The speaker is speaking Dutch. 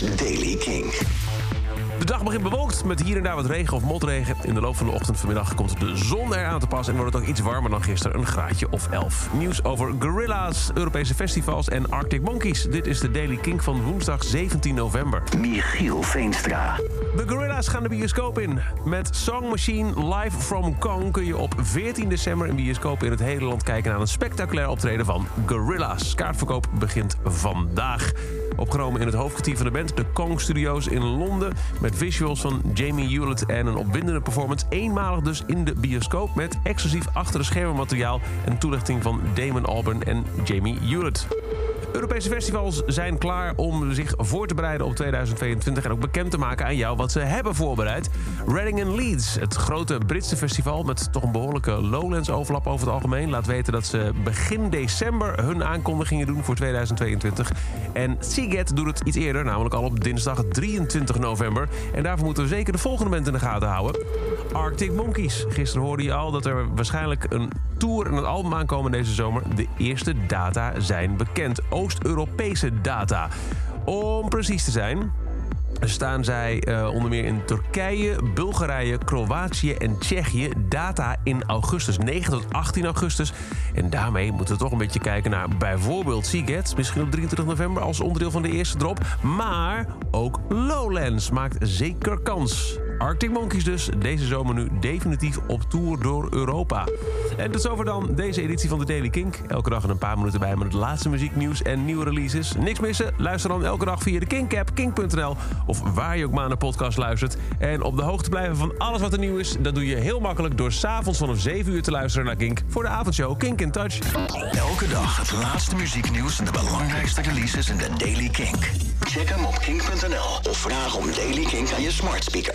Daily King. De dag begint bewolkt met hier en daar wat regen of motregen. In de loop van de ochtend vanmiddag komt de zon eraan te pas... en wordt het ook iets warmer dan gisteren, een graadje of 11. Nieuws over gorilla's, Europese festivals en Arctic Monkeys. Dit is de Daily King van woensdag 17 november. Michiel Veenstra. De Gorilla's gaan de bioscoop in. Met Song Machine Live from Kong kun je op 14 december in bioscoop in het hele land kijken naar een spectaculair optreden van Gorilla's. Kaartverkoop begint vandaag. Opgenomen in het hoofdkwartier van de band, de Kong Studios in Londen. Met visuals van Jamie Hewlett en een opwindende performance. Eenmalig dus in de bioscoop met exclusief achter de schermen materiaal en toelichting van Damon Albarn en Jamie Hewlett. Europese festivals zijn klaar om zich voor te bereiden op 2022 en ook bekend te maken aan jou wat ze hebben voorbereid. Reading and Leeds, het grote Britse festival met toch een behoorlijke Lowlands overlap over het algemeen, laat weten dat ze begin december hun aankondigingen doen voor 2022. En Seagate doet het iets eerder, namelijk al op dinsdag 23 november. En daarvoor moeten we zeker de volgende band in de gaten houden. Arctic Monkeys. Gisteren hoorde je al dat er waarschijnlijk een tour en een album aankomen deze zomer. De eerste data zijn bekend. Oost-Europese data. Om precies te zijn, staan zij uh, onder meer in Turkije, Bulgarije, Kroatië en Tsjechië. Data in augustus, 9 tot 18 augustus. En daarmee moeten we toch een beetje kijken naar bijvoorbeeld Seagate. Misschien op 23 november als onderdeel van de eerste drop. Maar ook Lowlands maakt zeker kans. Arctic Monkeys dus, deze zomer nu definitief op tour door Europa. En tot zover dan deze editie van de Daily Kink. Elke dag een paar minuten bij met het laatste muzieknieuws en nieuwe releases. Niks missen? Luister dan elke dag via de Kink-app, kink.nl... of waar je ook maar naar de podcast luistert. En op de hoogte blijven van alles wat er nieuw is... dat doe je heel makkelijk door s'avonds vanaf 7 uur te luisteren naar Kink... voor de avondshow Kink in Touch. Elke dag het laatste muzieknieuws en de belangrijkste releases in de Daily Kink. Check hem op kink.nl of vraag om Daily Kink aan je smart speaker.